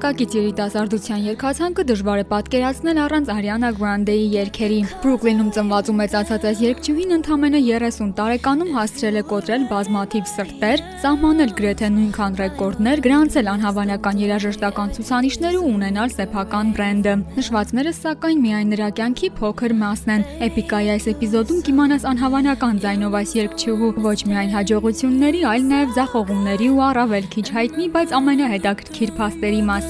Ժամանակակից երիտասարդության երգացանկը դժվար է պատկերացնել առանց Ariana Grande-ի երգերի։ Բրուքլինում ծնված ու մեծացած այս երգչուհին ընդամենը 30 տարեկանում հասցրել է կոտրել բազմաթիվ սրտեր, սահմանել գրեթե նույնքան ռեկորդներ, գրանցել անհավանական երաժշտական ցուցանիշներ ու ունենալ սեփական բրենդը։ Նշվածները սակայն միայն նրա կյանքի փոքր մասն են։ Էպիկայի այս էպիզոդում կիմանաս անհավանական ձայնով այս երգչուհու ոչ միայն հաջողությունների, այլ նաև ձախողումների ու առավել քիչ հայտնի, բայց ամենահետաքրքիր փաստերի մասին։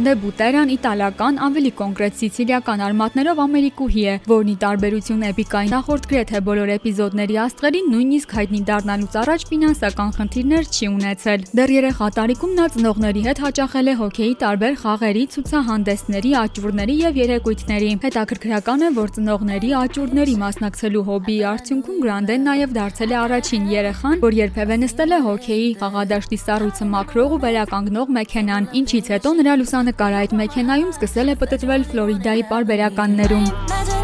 Grande Buteran իտալական, ավելի կոնկրետ սիցիլիական արմատներով ամերիկուհի է, որն ի տարբերություն էպիկայի նախորդ գրեթե բոլոր էպիզոդների աստղերին նույնիսկ հայտնի դառնալուց առաջ ֆինանսական խնդիրներ չի ունեցել։ Դեռ երեխա տարիքում նա ծնողների հետ հաճախել է հոկեյի տարբեր խաղերի, ցուցահանդեսների, աճուրների եւ երեկույթների։ Հետաքրքրական է, որ ծնողների աճուրների մասնակցելու հոբիի արդյունքում Grande-ն նաեւ դարձել է առաջին երեխան, որ երբևէ նստել է հոկեյի խաղադաշտի սառույցը մաքրող ու վերականգնող մեքենան, ինչից հետո նրա լուսանկարը այդ մեքենայում սկսել է պտտվել Ֆլորիդայի պարբերականներում։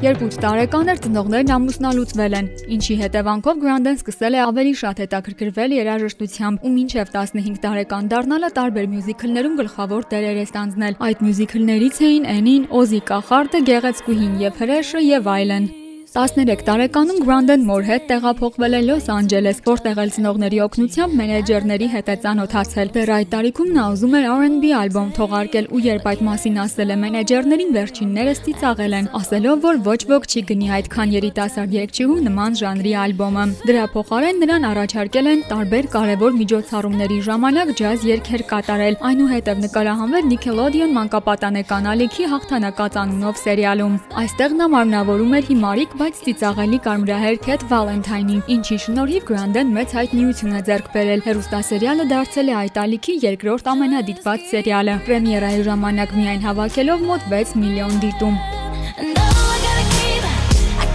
Երբ 8 տարեկան էր, ծնողներն ամուսնալուծվել են, ինչի հետևանքով Grandin սկսել է ավելի շատ հետաքրքրվել երաժշտությամբ ու մինչև 15 տարեկան դառնալը տարբեր մյուզիքլներում գլխավոր դերեր է ստանձնել։ Այդ մյուզիքլներից էին Էնին, Օզի Կախարդը, Գեղեցկուհին եւ Հրեշը եւ այլն։ 13 տարեկանում Grandin Moore հետ տեղափոխվել է Լոս Անջելես, որտեղ էլ ծնողների օգնությամբ մենեջերների հետ է ծանոթացել։ Դեռ այդ տարիքում նա ուզում էր R&B ալբոմ թողարկել ու երբ այդ մասին ասել է մենեջերներին, վերջիններս ծիծաղել են, ասելով, որ ոչ ոք չի գնի այդքան երիտասարդ երգչուհու նման ժանրի ալբոմը։ Դրա փոխարեն նրան առաջարկել են տարբեր կարևոր միջոցառումների ժամանակ ջազ երգեր կատարել, այնուհետև նկարահանվել Nickelodeon մանկապատանեկան ալիքի հաղթանակած անունով սերիալում։ Այստեղ նա մարմնավորում էր հիմարիկ բայց ծիծաղելի կարմրահեր Քեթ Վալենթայնի, ինչի շնորհիվ Grandin մեծ հայտնիություն է ձեռք բերել։ Հերոստասերիալը դարձել է այդ ալիքի երկրորդ ամենադիտված սերիալը, պրեմիերայի ժամանակ միայն հավաքելով մոտ 6 միլիոն դիտում։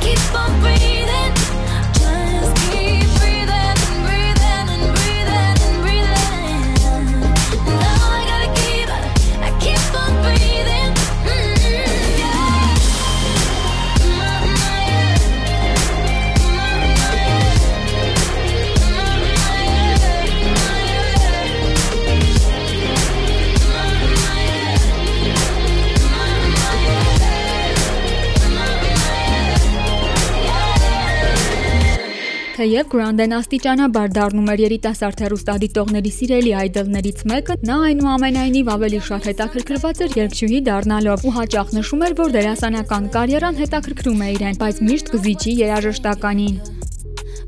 keep on breathing. Թեև Grandin աստիճանաբար դառնում էր երիտասարդ հեռուստադիտողների սիրելի այդոլներից մեկը, նա այնուամենայնիվ ավելի շատ հետաքրքրված էր երգչուհի դառնալով ու հաճախ նշում էր, որ դերասանական կարիերան հետաքրքրում է իրեն, բայց միշտ կզիջի երաժշտականին։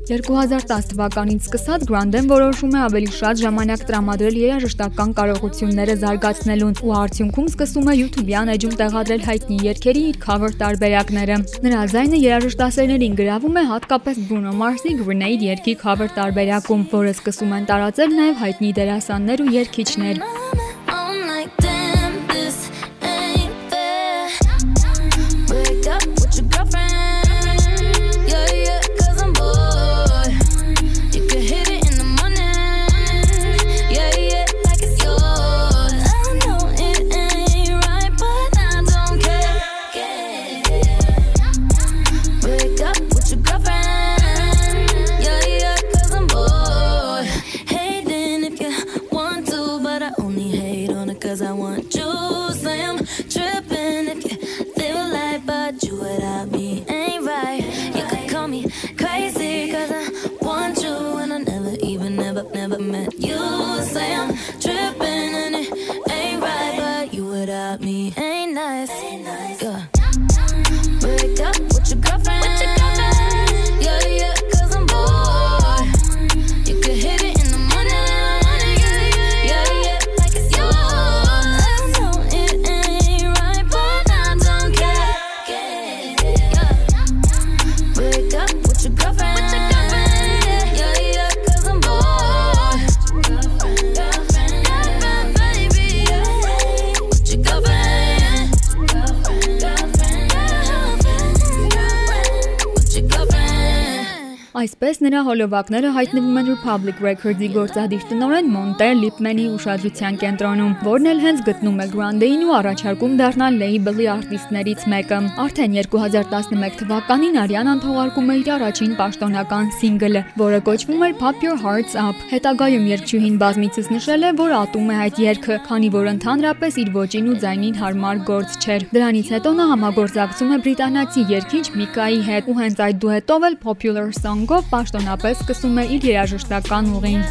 2010 թվականից սկսած Grandin որոշում է ավելի շատ ժամանակ տրամադրել երաժշտական կարողությունները զարգացնելուն ու արդյունքում սկսում է YouTube-յան էջում տեղադրել հայտնի երգերի իր cover տարբերակները։ Նրա ձայնը երաժշտասերներին գրավում է հատկապես Bruno Mars-ի Grenade երգի cover տարբերակում, որը սկսում են տարածել նաև հայտնի դերասաններ ու երգիչներ։ Այսպես նրա հոլովակները հայտնվում են Republic Records-ի գործադիր տնօրեն Մոնտեր Լիպմենի ուշադրության կենտրոնում, որն էլ հենց գտնում է Grandin ու առաջարկում դառնալ լեյբլի արտիստներից մեկը։ Արդեն 2011 թվականին Արիանան թողարկում է իր առաջին պաշտոնական սինգլը, որը կոչվում էր Pop Your Hearts Up։ Հետագայում երգչուհին բազմիցս նշել է, որ ատում է այդ երգը, քանի որ ընդհանրապես իր ոճին ու ձայնին հարմար գործ չէր։ Դրանից հետո նա համագործակցում է բրիտանացի երգիչ Միկայի հետ ու հենց այդ դուետով էլ Popular Song-ով պաշտոնապես սկսում է իր երաժշտական ուղին։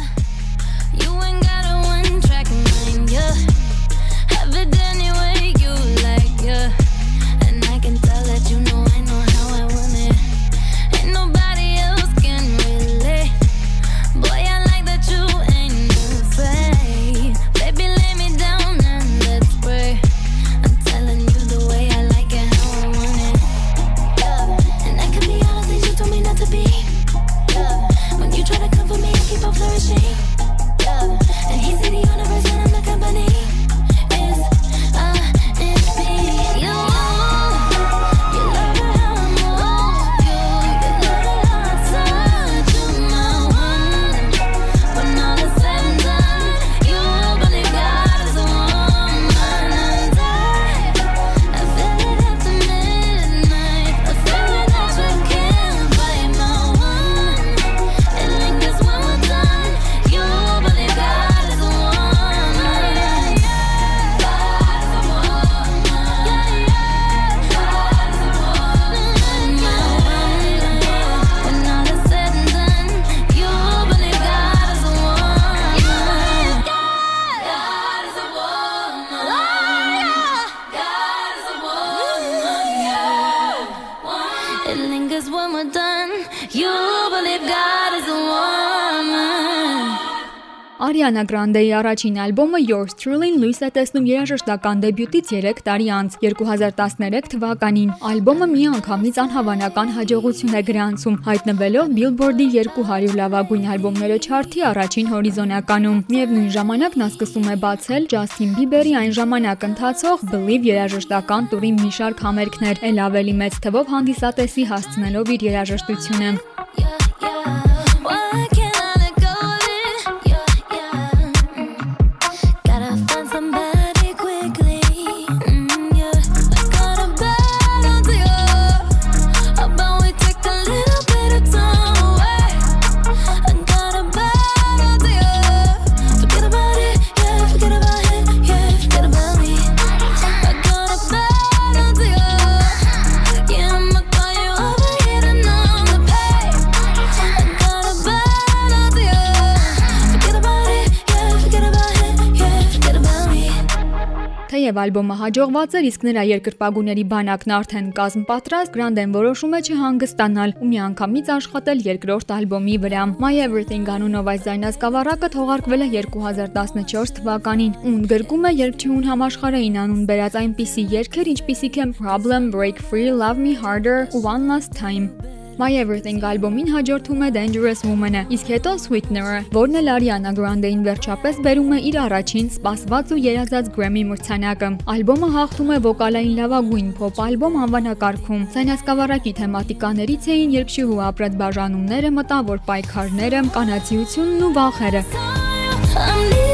Ariana Grande-ի առաջին ալբոմը Yours Truly-ն լույս է տեսնում երաժշտական դեբյուտից 3 տարի անց 2013 թվականին։ Ալբոմը միանգամից անհավանական հաջողություն է գրանցում, հայտնվելով Billboard-ի 200 լավագույն ալբոմները չարթի առաջին հորիզոնականում։ Միևնույն ժամանակ նա սկսում է բացել Justin Bieber-ի այն ժամանակ ընթացող Believe երաժշտական տուրի մի շարք համերգներ, ել ավելի մեծ թվով հանդիսատեսի հասցնելով իր երաժշտությունը։ yeah. Թեև ալբոմը հաջողված էր, իսկ նրա երկրպագուների բանակն արդեն կազմ պատրաստ, Grande-ն որոշում է չհանգստանալ ու միանգամից աշխատել երկրորդ ալբոմի վրա։ My Everything անունով այս ձայնասկավառակը թողարկվել է 2014 թվականին ու ընդգրկում է երգչուհուն համաշխարհային անուն բերած այնպիսի երգեր, ինչպիսիք են Problem, Break Free, Love Me Harder One Last Time։ My Everything ալբոմին հաջորդում է Dangerous Woman-ը, իսկ հետո Sweetener-ը, որն էլ Ariana Grande-ին վերջապես բերում է իր առաջին սպասված ու երազած Grammy մրցանակը։ Ալբոմը հաղթում է վոկալային լավագույն փոփ ալբոմ անվանակարգում։ Սայնասկավառակի թեմատիկաներից էին երգչուհու ապրած բաժանումները, մտավոր պայքարները, կանացիությունն ու վախերը։ I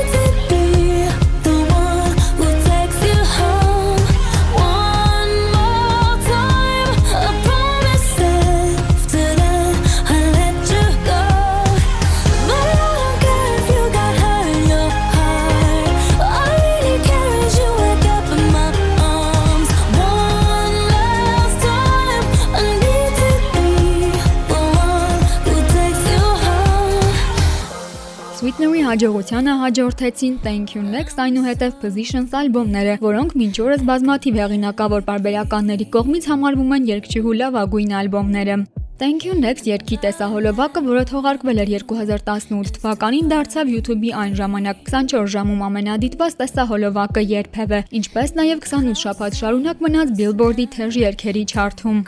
հաջողությանը հաջորդեցին Thank You Next այնուհետև Positions ալբոմները, որոնք մինչ օրս բազմաթիվ հեղինակավոր պարբերականների կողմից համարվում են երգչուհու լավագույն ալբոմները։ Thank You Next երգի տեսահոլովակը, որը թողարկվել էր 2018 թվականին, դարձավ YouTube-ի այն ժամանակ 24 ժամում ամենադիտված տեսահոլովակը երբևէ, ինչպես նաև 28 շաբաթ շարունակ մնաց Billboard-ի թեժ երգերի չարթում։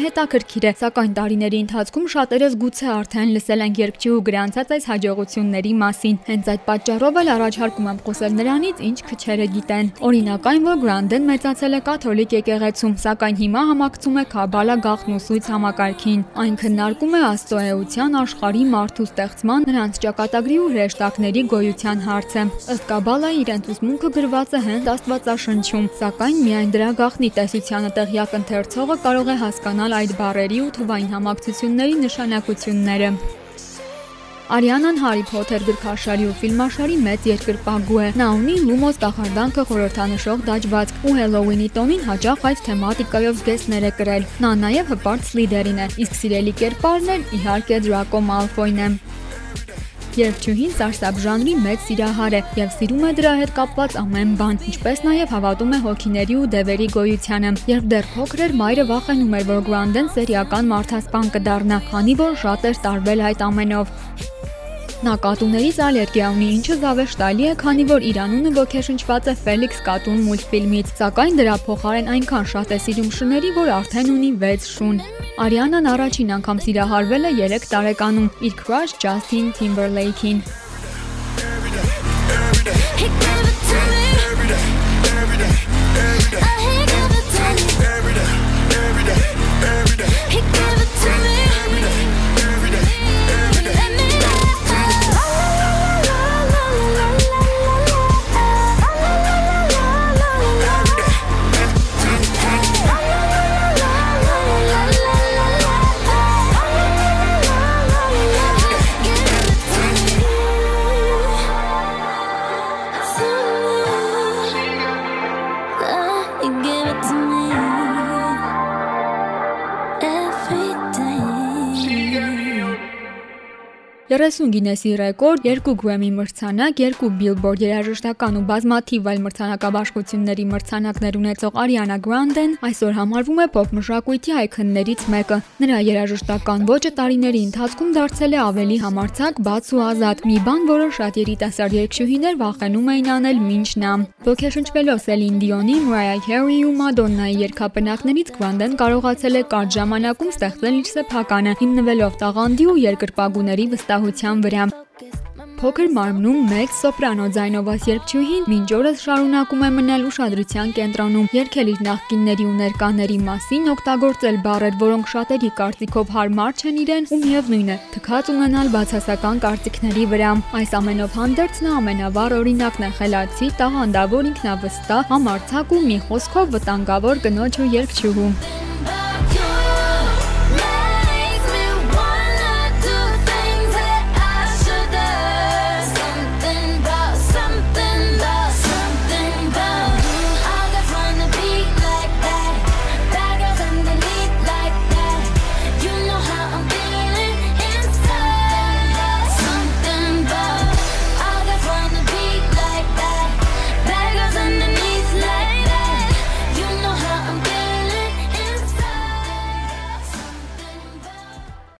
հետաքրքիր է, սակայն տարիների ընթացքում շատերս գուցե արդեն լսել են երգչուհու գրանցած այս հաջողությունների մասին։ Հենց այդ պատճառով էլ առաջարկում եմ խոսել նրանից, ինչ քչերը գիտեն։ Օրինակ այն, որ Գրանդեն մեծացել է կաթոլիկ եկեղեցում, սակայն հիմա համակցում է Քաբալա գաղտնուսույց համակարգին։ Այն քննարկում է Աստծո էության աշխարհի մարդու ստեղծման, նրանց ճակատագրի ու հրեշտակների գոյության հարցը։ Ըստ Կաբալայի իրենց ուսմունքը գրված է հենց Աստվածաշնչում, սակայն միայն դրա գաղտնի տեսությանը տեղյակ ընթերցողը կարող է հասկանալ այդ բառերի ու թվային համակցությունների նշանակությունները։ Արիանան Հարի Փոթեր գրքաշարի ու ֆիլմաշարի մեծ երկրպագու է։ Նա ունի Լումոս կախարդանքը խորհրդանշող դաջվածք ու Հելովինի տոնին հաճախ այդ թեմատիկայով զգեստներ է կրել։ Նա նաև հպարտ Սլիդերին է, իսկ սիրելի կերպարն իհարկե Դրակո Մալֆոյն է։ Երգչուհին սարսափ ժանրի մեծ սիրահար է եւ սիրում է դրա հետ կապված ամեն բան, ինչպես նաեւ հավատում է հոգիների ու դևերի գոյությանը։ Երբ դեռ փոքր էր, մայրը վախենում էր, որ Գրանդեն սերիական մարդասպան կդառնա, քանի որ շատ էր տարվել այդ ամենով։ Նա կատուներից ալերգիա ունի, ինչը զավեշտալի է, քանի որ իր անունը ոգեշնչված է Ֆելիքս կատուն մուլտֆիլմից, սակայն դրա փոխարեն այնքան շատ է սիրում շների, որ արդեն ունի 6 շուն։ Արիանան առաջին անգամ սիրահարվել է 3 տարեկանում իր crush Justin Timberlake-ին։ He gave it to me. Oh, he gave 30 Գինեսի ռեկորդ, 2 Grammy մրցանակ, 2 Billboard երաժշտական ու բազմաթիվ այլ մրցանակաբաշխությունների մրցանակներ ունեցող Ariana Grande-ն այսօր համարվում է pop մշակույթի այքոններից մեկը։ Նրա երաժշտական ոճը տարիների ընթացքում դարձել է ավելի համարձակ, բաց ու ազատ, մի բան, որը շատ երիտասարդ երգչուհիներ վախենում էին անել մինչ նա։ Ոգեշնչվելով Celine Dion-ի, Mariah Carey ու Madonna-ի երգապնակներից Grande-ն կարողացել է կարճ ժամանակում ստեղծել իր սեփականը, հիմնվելով տաղանդի ու երկրպագուների վստահության վրա։ Փոքր մարմնում մեծ սոպրանո ձայնովաս երգչուհին մինչ օրս շարունակում է մնալ ուշադրության կենտրոնում, երգել իր նախկինների ու ներկաների մասին, օգտագործել բառեր, որոնք շատերի կարծիքով հարմար չեն իրեն, ու միևնույն է, թքած ունենալ բացասական կարծիքների վրա։ Այս ամենով հանդերձ նա ամենավառ օրինակն է խելացի, տաղանդավոր ինքնավստահ, համարձակ ու մի խոսքով վտանգավոր կնոջ ու երգչուհու։